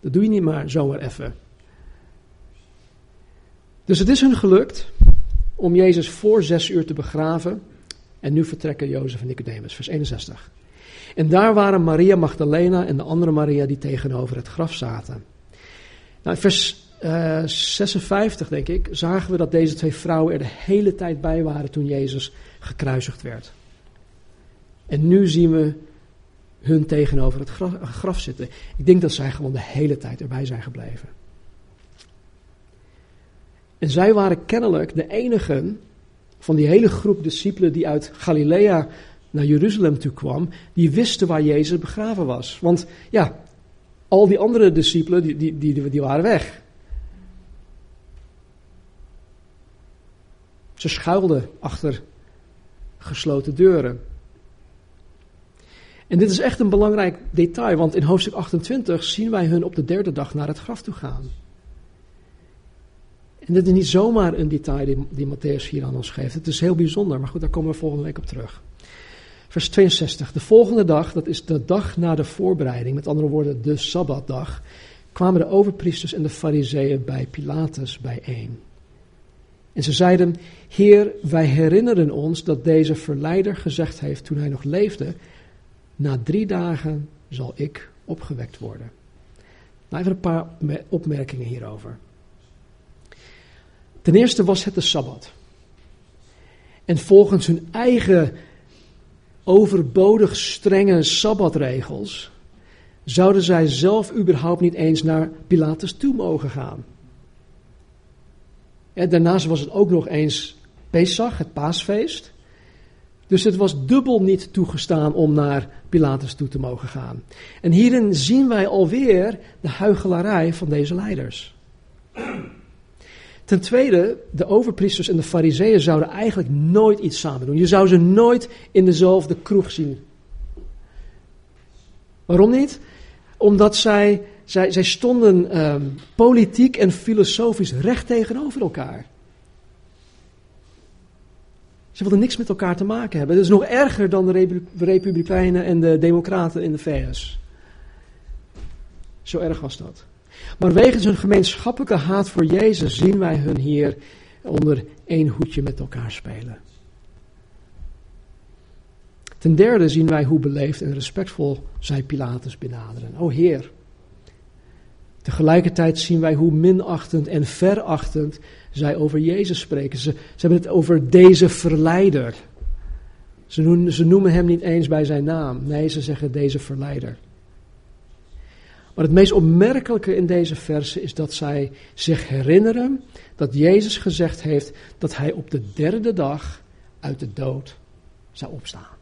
Dat doe je niet maar zomaar even. Dus het is hun gelukt om Jezus voor zes uur te begraven. En nu vertrekken Jozef en Nicodemus, vers 61. En daar waren Maria Magdalena en de andere Maria die tegenover het graf zaten. Nou, vers uh, eh, 56, denk ik, zagen we dat deze twee vrouwen er de hele tijd bij waren toen Jezus gekruisigd werd. En nu zien we hun tegenover het graf, graf zitten. Ik denk dat zij gewoon de hele tijd erbij zijn gebleven. En zij waren kennelijk de enigen van die hele groep discipelen die uit Galilea naar Jeruzalem toe kwam, die wisten waar Jezus begraven was. Want ja, al die andere discipelen, die, die, die, die waren weg. Ze schuilden achter gesloten deuren. En dit is echt een belangrijk detail, want in hoofdstuk 28 zien wij hun op de derde dag naar het graf toe gaan. En dit is niet zomaar een detail die, die Matthäus hier aan ons geeft. Het is heel bijzonder, maar goed, daar komen we volgende week op terug. Vers 62. De volgende dag, dat is de dag na de voorbereiding, met andere woorden de Sabbatdag, kwamen de overpriesters en de fariseeën bij Pilatus bijeen. En ze zeiden, Heer, wij herinneren ons dat deze verleider gezegd heeft toen hij nog leefde, na drie dagen zal ik opgewekt worden. Nou, even een paar opmerkingen hierover. Ten eerste was het de Sabbat. En volgens hun eigen overbodig strenge Sabbatregels zouden zij zelf überhaupt niet eens naar Pilatus toe mogen gaan. Daarnaast was het ook nog eens Pesach, het paasfeest. Dus het was dubbel niet toegestaan om naar Pilatus toe te mogen gaan. En hierin zien wij alweer de huichelarij van deze leiders. Ten tweede, de overpriesters en de fariseeën zouden eigenlijk nooit iets samen doen. Je zou ze nooit in dezelfde kroeg zien. Waarom niet? Omdat zij, zij, zij stonden ehm, politiek en filosofisch recht tegenover elkaar. Ze wilden niks met elkaar te maken hebben. Dat is nog erger dan de Republikeinen en de Democraten in de VS. Zo erg was dat. Maar wegens hun gemeenschappelijke haat voor Jezus zien wij hun hier onder één hoedje met elkaar spelen. Ten derde zien wij hoe beleefd en respectvol zij Pilatus benaderen. O Heer. Tegelijkertijd zien wij hoe minachtend en verachtend zij over Jezus spreken. Ze, ze hebben het over deze verleider. Ze noemen, ze noemen hem niet eens bij zijn naam. Nee, ze zeggen deze verleider. Maar het meest opmerkelijke in deze verse is dat zij zich herinneren dat Jezus gezegd heeft dat hij op de derde dag uit de dood zou opstaan.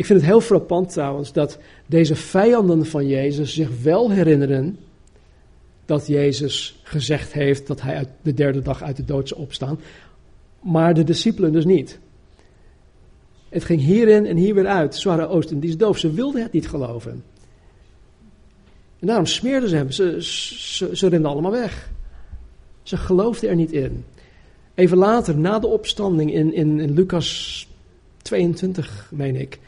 Ik vind het heel frappant trouwens dat deze vijanden van Jezus zich wel herinneren dat Jezus gezegd heeft dat hij uit de derde dag uit de dood zou opstaan, maar de discipelen dus niet. Het ging hierin en hier weer uit. Ze waren Oosten, die is doof. Ze wilden het niet geloven. En daarom smeerden ze hem. Ze, ze, ze renden allemaal weg. Ze geloofden er niet in. Even later, na de opstanding in, in, in Lucas 22, meen ik,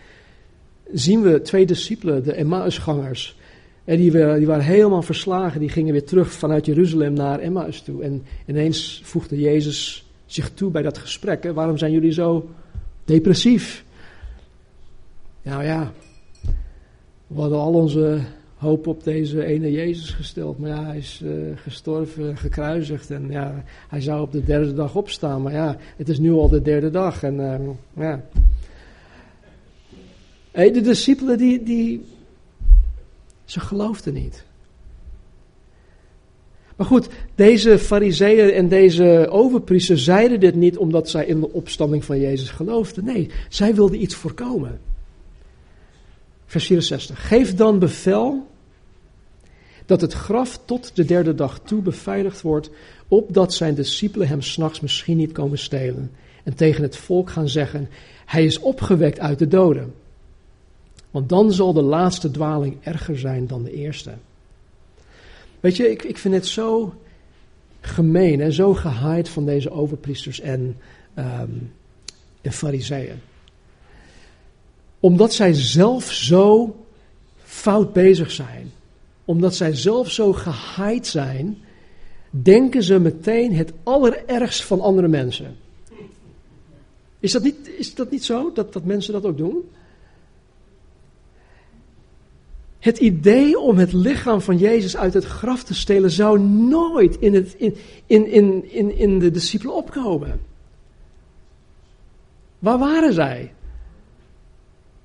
zien we twee discipelen, de Emmausgangers. En die, die waren helemaal verslagen. Die gingen weer terug vanuit Jeruzalem naar Emmaus toe. En ineens voegde Jezus zich toe bij dat gesprek. Waarom zijn jullie zo depressief? Nou ja, we hadden al onze hoop op deze ene Jezus gesteld. Maar ja, hij is uh, gestorven, gekruisigd. En ja, hij zou op de derde dag opstaan. Maar ja, het is nu al de derde dag. En uh, ja. De discipelen, die, die, ze geloofden niet. Maar goed, deze fariseeën en deze overpriesters zeiden dit niet omdat zij in de opstanding van Jezus geloofden. Nee, zij wilden iets voorkomen. Vers 64. Geef dan bevel dat het graf tot de derde dag toe beveiligd wordt, opdat zijn discipelen hem s'nachts misschien niet komen stelen en tegen het volk gaan zeggen, hij is opgewekt uit de doden. Want dan zal de laatste dwaling erger zijn dan de eerste. Weet je, ik, ik vind het zo gemeen en zo gehaaid van deze overpriesters en, um, en fariseeën. Omdat zij zelf zo fout bezig zijn omdat zij zelf zo gehaaid zijn, denken ze meteen het allerergst van andere mensen. Is dat niet, is dat niet zo, dat, dat mensen dat ook doen? Het idee om het lichaam van Jezus uit het graf te stelen zou nooit in, het, in, in, in, in, in de discipelen opkomen. Waar waren zij?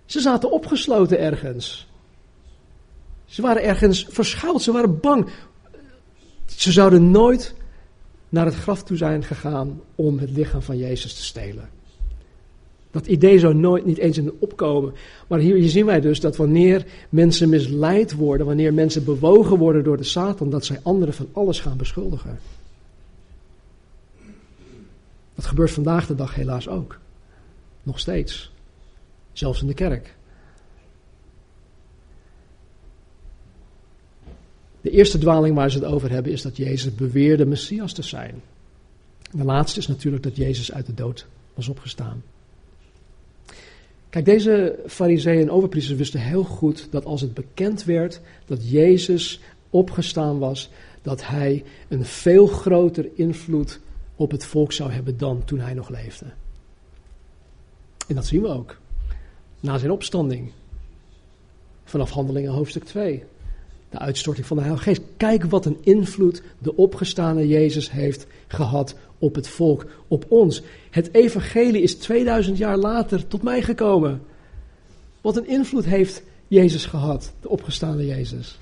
Ze zaten opgesloten ergens. Ze waren ergens verschuild, ze waren bang. Ze zouden nooit naar het graf toe zijn gegaan om het lichaam van Jezus te stelen. Dat idee zou nooit niet eens in opkomen. Maar hier zien wij dus dat wanneer mensen misleid worden, wanneer mensen bewogen worden door de Satan, dat zij anderen van alles gaan beschuldigen. Dat gebeurt vandaag de dag helaas ook. Nog steeds. Zelfs in de kerk. De eerste dwaling waar ze het over hebben is dat Jezus beweerde Messias te zijn. De laatste is natuurlijk dat Jezus uit de dood was opgestaan. Kijk, deze fariseeën en overpriesters wisten heel goed dat als het bekend werd dat Jezus opgestaan was, dat hij een veel groter invloed op het volk zou hebben dan toen hij nog leefde. En dat zien we ook. Na zijn opstanding. Vanaf Handelingen hoofdstuk 2 de uitstorting van de Heilige Geest. Kijk wat een invloed de opgestane Jezus heeft gehad op het volk, op ons. Het evangelie is 2000 jaar later tot mij gekomen. Wat een invloed heeft Jezus gehad, de opgestane Jezus.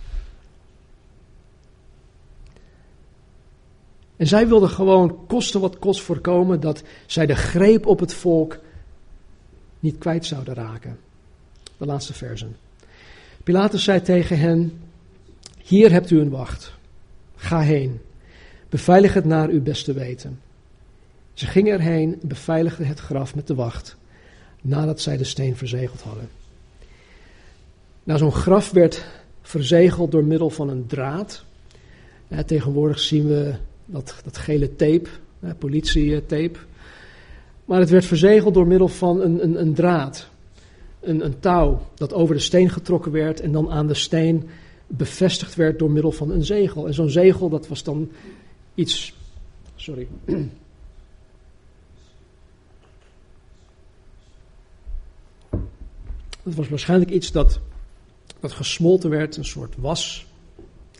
En zij wilden gewoon kosten wat kost voorkomen dat zij de greep op het volk niet kwijt zouden raken. De laatste versen. Pilatus zei tegen hen: hier hebt u een wacht. Ga heen. Beveilig het naar uw beste weten. Ze gingen erheen en beveiligden het graf met de wacht, nadat zij de steen verzegeld hadden. Nou, zo'n graf werd verzegeld door middel van een draad. tegenwoordig zien we dat, dat gele tape, politietape. Maar het werd verzegeld door middel van een, een, een draad. Een, een touw dat over de steen getrokken werd en dan aan de steen bevestigd werd door middel van een zegel. En zo'n zegel, dat was dan iets. Sorry. Dat was waarschijnlijk iets dat, dat gesmolten werd, een soort was.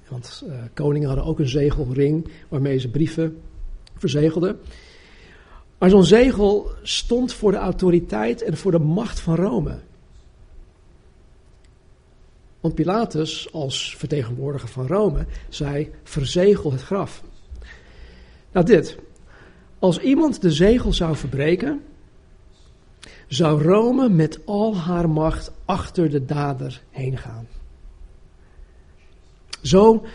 Want uh, koningen hadden ook een zegelring waarmee ze brieven verzegelden. Maar zo'n zegel stond voor de autoriteit en voor de macht van Rome. Want Pilatus, als vertegenwoordiger van Rome, zei: verzegel het graf. Nou, dit. Als iemand de zegel zou verbreken, zou Rome met al haar macht achter de dader heen gaan. Zo,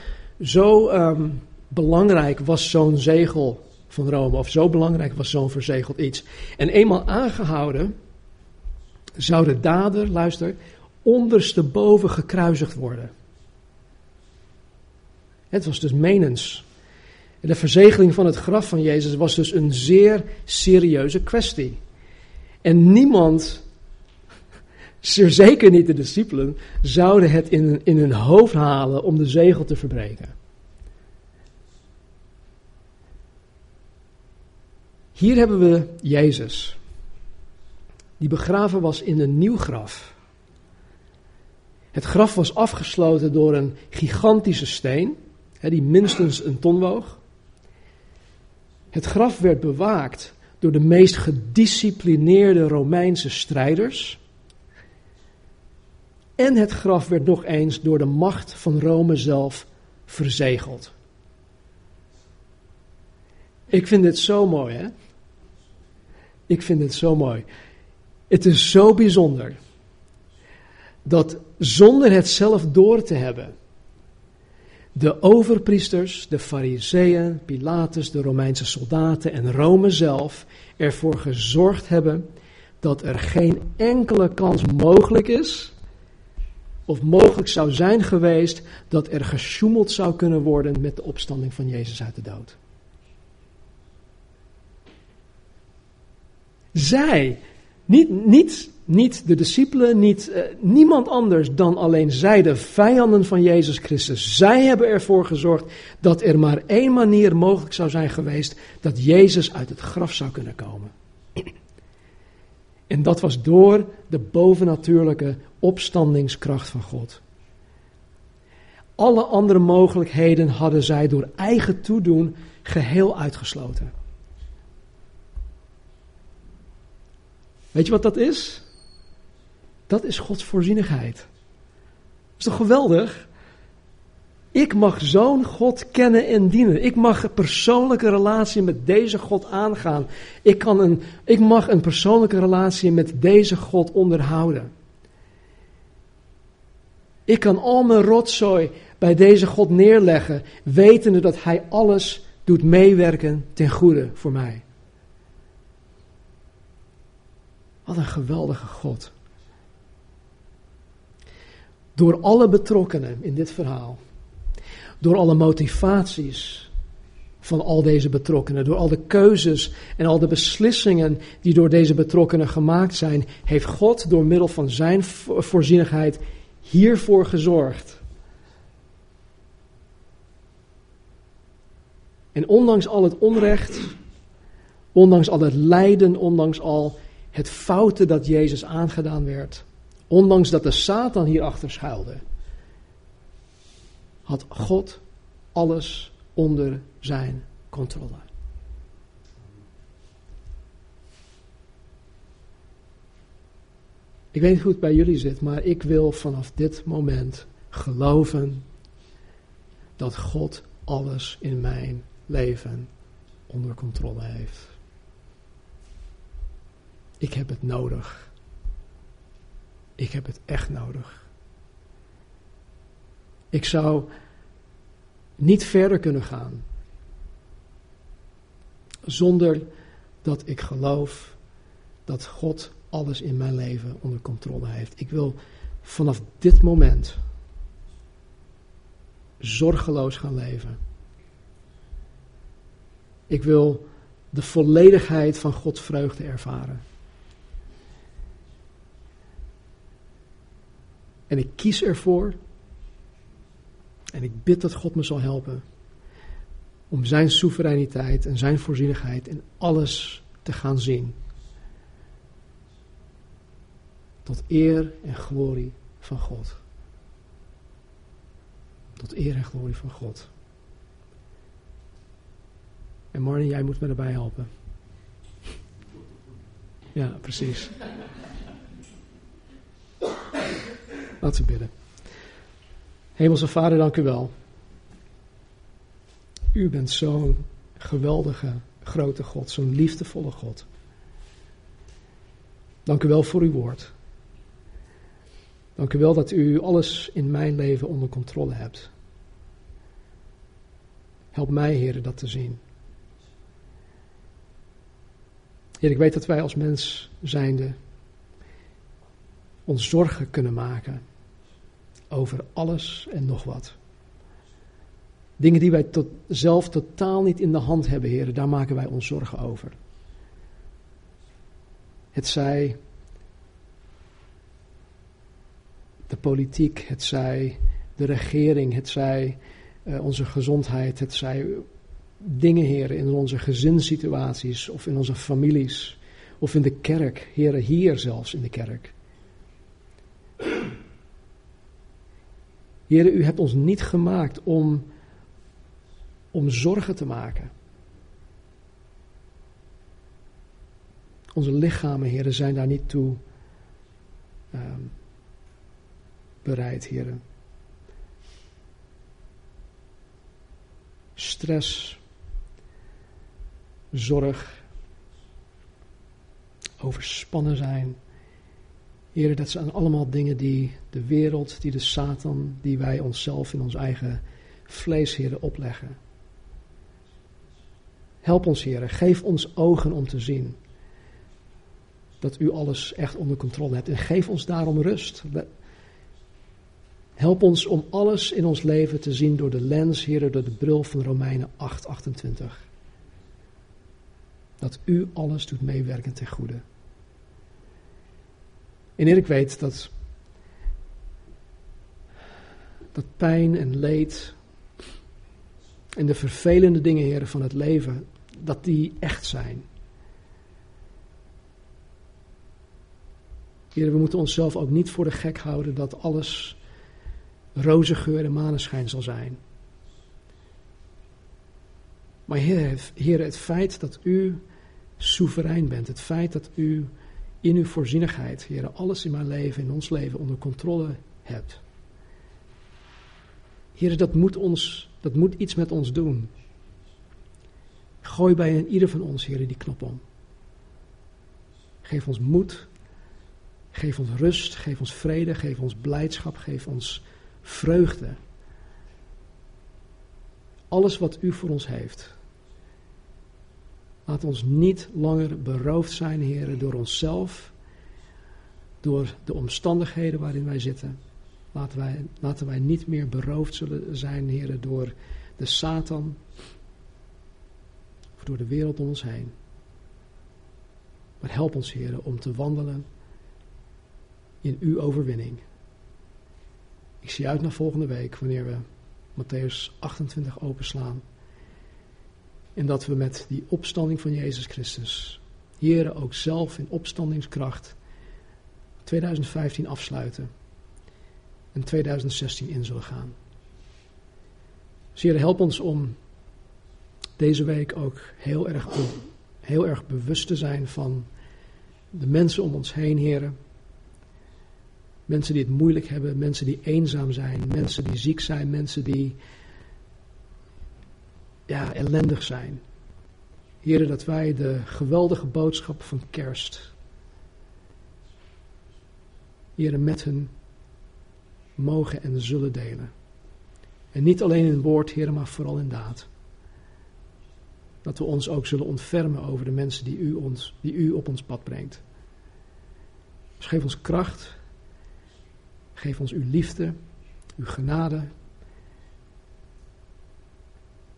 zo ehm, belangrijk was zo'n zegel van Rome, of zo belangrijk was zo'n verzegeld iets. En eenmaal aangehouden, zou de dader, luister, ondersteboven gekruisigd worden. Het was dus menens. De verzegeling van het graf van Jezus was dus een zeer serieuze kwestie. En niemand, zeker niet de discipelen, zouden het in, in hun hoofd halen om de zegel te verbreken. Hier hebben we Jezus, die begraven was in een nieuw graf. Het graf was afgesloten door een gigantische steen, die minstens een ton woog. Het graf werd bewaakt door de meest gedisciplineerde Romeinse strijders. En het graf werd nog eens door de macht van Rome zelf verzegeld. Ik vind dit zo mooi, hè? Ik vind dit zo mooi. Het is zo bijzonder dat zonder het zelf door te hebben, de overpriesters, de fariseeën, Pilatus, de Romeinse soldaten en Rome zelf ervoor gezorgd hebben dat er geen enkele kans mogelijk is, of mogelijk zou zijn geweest, dat er gesjoemeld zou kunnen worden met de opstanding van Jezus uit de dood. Zij, niet, niet niet de discipelen, niet, uh, niemand anders dan alleen zij, de vijanden van Jezus Christus. Zij hebben ervoor gezorgd dat er maar één manier mogelijk zou zijn geweest dat Jezus uit het graf zou kunnen komen. En dat was door de bovennatuurlijke opstandingskracht van God. Alle andere mogelijkheden hadden zij door eigen toedoen geheel uitgesloten. Weet je wat dat is? Dat is Gods voorzienigheid. Is toch geweldig? Ik mag zo'n God kennen en dienen. Ik mag een persoonlijke relatie met deze God aangaan. Ik, kan een, ik mag een persoonlijke relatie met deze God onderhouden. Ik kan al mijn rotzooi bij deze God neerleggen, wetende dat Hij alles doet meewerken ten goede voor mij. Wat een geweldige God. Door alle betrokkenen in dit verhaal, door alle motivaties van al deze betrokkenen, door al de keuzes en al de beslissingen die door deze betrokkenen gemaakt zijn, heeft God door middel van zijn voorzienigheid hiervoor gezorgd. En ondanks al het onrecht, ondanks al het lijden, ondanks al het fouten dat Jezus aangedaan werd, ondanks dat de Satan hierachter schuilde, had God alles onder zijn controle. Ik weet niet hoe het bij jullie zit, maar ik wil vanaf dit moment geloven dat God alles in mijn leven onder controle heeft. Ik heb het nodig. Ik heb het echt nodig. Ik zou niet verder kunnen gaan zonder dat ik geloof dat God alles in mijn leven onder controle heeft. Ik wil vanaf dit moment zorgeloos gaan leven. Ik wil de volledigheid van Gods vreugde ervaren. En ik kies ervoor en ik bid dat God me zal helpen om zijn soevereiniteit en zijn voorzienigheid in alles te gaan zien. Tot eer en glorie van God. Tot eer en glorie van God. En Marnie, jij moet me erbij helpen. Ja, precies. Laten we bidden. Hemelse Vader, dank u wel. U bent zo'n geweldige, grote God, zo'n liefdevolle God. Dank u wel voor uw woord. Dank u wel dat u alles in mijn leven onder controle hebt. Help mij, Heer, dat te zien. Heer, ik weet dat wij als mens zijnde ons zorgen kunnen maken over alles en nog wat. Dingen die wij tot, zelf totaal niet in de hand hebben, heren, daar maken wij ons zorgen over. Het zij de politiek, het zij de regering, het zij uh, onze gezondheid, het zij dingen, heren, in onze gezinssituaties of in onze families of in de kerk, heren, hier zelfs in de kerk. Heren, u hebt ons niet gemaakt om, om zorgen te maken. Onze lichamen, heren, zijn daar niet toe um, bereid, heren. Stress, zorg, overspannen zijn Heren, dat zijn allemaal dingen die de wereld, die de Satan, die wij onszelf in ons eigen vlees, Heren, opleggen. Help ons, Heren, geef ons ogen om te zien dat u alles echt onder controle hebt en geef ons daarom rust. Help ons om alles in ons leven te zien door de lens, Heren, door de bril van Romeinen 8, 28. Dat u alles doet meewerken ten goede. En ik weet dat, dat pijn en leed en de vervelende dingen, heren, van het leven, dat die echt zijn. Heren, we moeten onszelf ook niet voor de gek houden dat alles roze geur en maneschijn zal zijn. Maar Heer, het feit dat u soeverein bent, het feit dat u in uw voorzienigheid, Heer, alles in mijn leven, in ons leven onder controle hebt. Heer, dat moet, ons, dat moet iets met ons doen. Gooi bij ieder van ons, Heer, die knop om. Geef ons moed, geef ons rust, geef ons vrede, geef ons blijdschap, geef ons vreugde. Alles wat u voor ons heeft. Laat ons niet langer beroofd zijn, heren, door onszelf, door de omstandigheden waarin wij zitten. Laten wij, laten wij niet meer beroofd zullen zijn, heren, door de Satan of door de wereld om ons heen. Maar help ons, heren, om te wandelen in uw overwinning. Ik zie uit naar volgende week, wanneer we Matthäus 28 openslaan. En dat we met die opstanding van Jezus Christus, heren, ook zelf in opstandingskracht, 2015 afsluiten en 2016 in zullen gaan. Dus help ons om deze week ook heel erg, heel erg bewust te zijn van de mensen om ons heen, heren. Mensen die het moeilijk hebben, mensen die eenzaam zijn, mensen die ziek zijn, mensen die ja, ellendig zijn. Heren, dat wij de geweldige boodschap van kerst, heren, met hun mogen en zullen delen. En niet alleen in woord, heren, maar vooral in daad. Dat we ons ook zullen ontfermen over de mensen die u, ons, die u op ons pad brengt. Dus geef ons kracht, geef ons uw liefde, uw genade.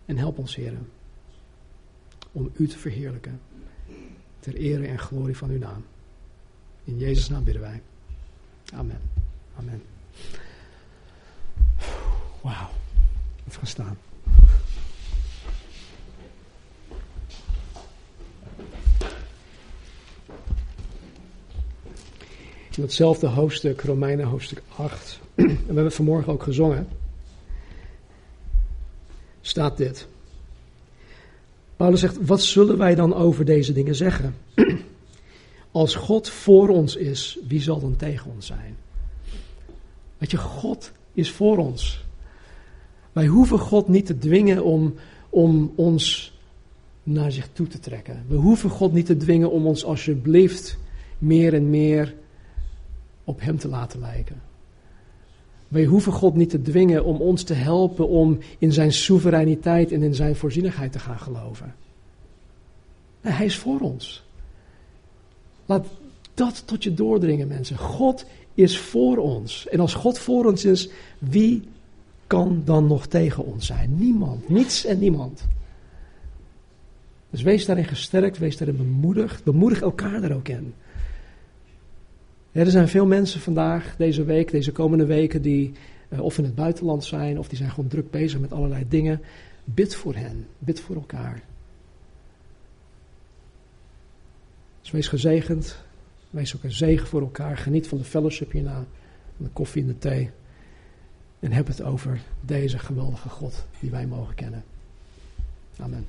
En help ons, heren, om u te verheerlijken. Ter ere en glorie van uw naam. In Jezus' naam bidden wij. Amen. Amen. Wauw. Even gaan staan. In hetzelfde hoofdstuk, Romeinen hoofdstuk 8, en we hebben vanmorgen ook gezongen, staat dit. Paulus zegt, wat zullen wij dan over deze dingen zeggen? Als God voor ons is, wie zal dan tegen ons zijn? Weet je, God is voor ons. Wij hoeven God niet te dwingen om, om ons naar zich toe te trekken. We hoeven God niet te dwingen om ons alsjeblieft meer en meer op Hem te laten lijken. Wij hoeven God niet te dwingen om ons te helpen om in Zijn soevereiniteit en in Zijn voorzienigheid te gaan geloven. Hij is voor ons. Laat dat tot je doordringen, mensen. God is voor ons. En als God voor ons is, wie kan dan nog tegen ons zijn? Niemand. Niets en niemand. Dus wees daarin gesterkt, wees daarin bemoedigd. Bemoedig elkaar daar ook in. Er zijn veel mensen vandaag, deze week, deze komende weken, die uh, of in het buitenland zijn, of die zijn gewoon druk bezig met allerlei dingen. Bid voor hen, bid voor elkaar. Dus wees gezegend, wees ook een zegen voor elkaar. Geniet van de fellowship hierna, van de koffie en de thee. En heb het over deze geweldige God die wij mogen kennen. Amen.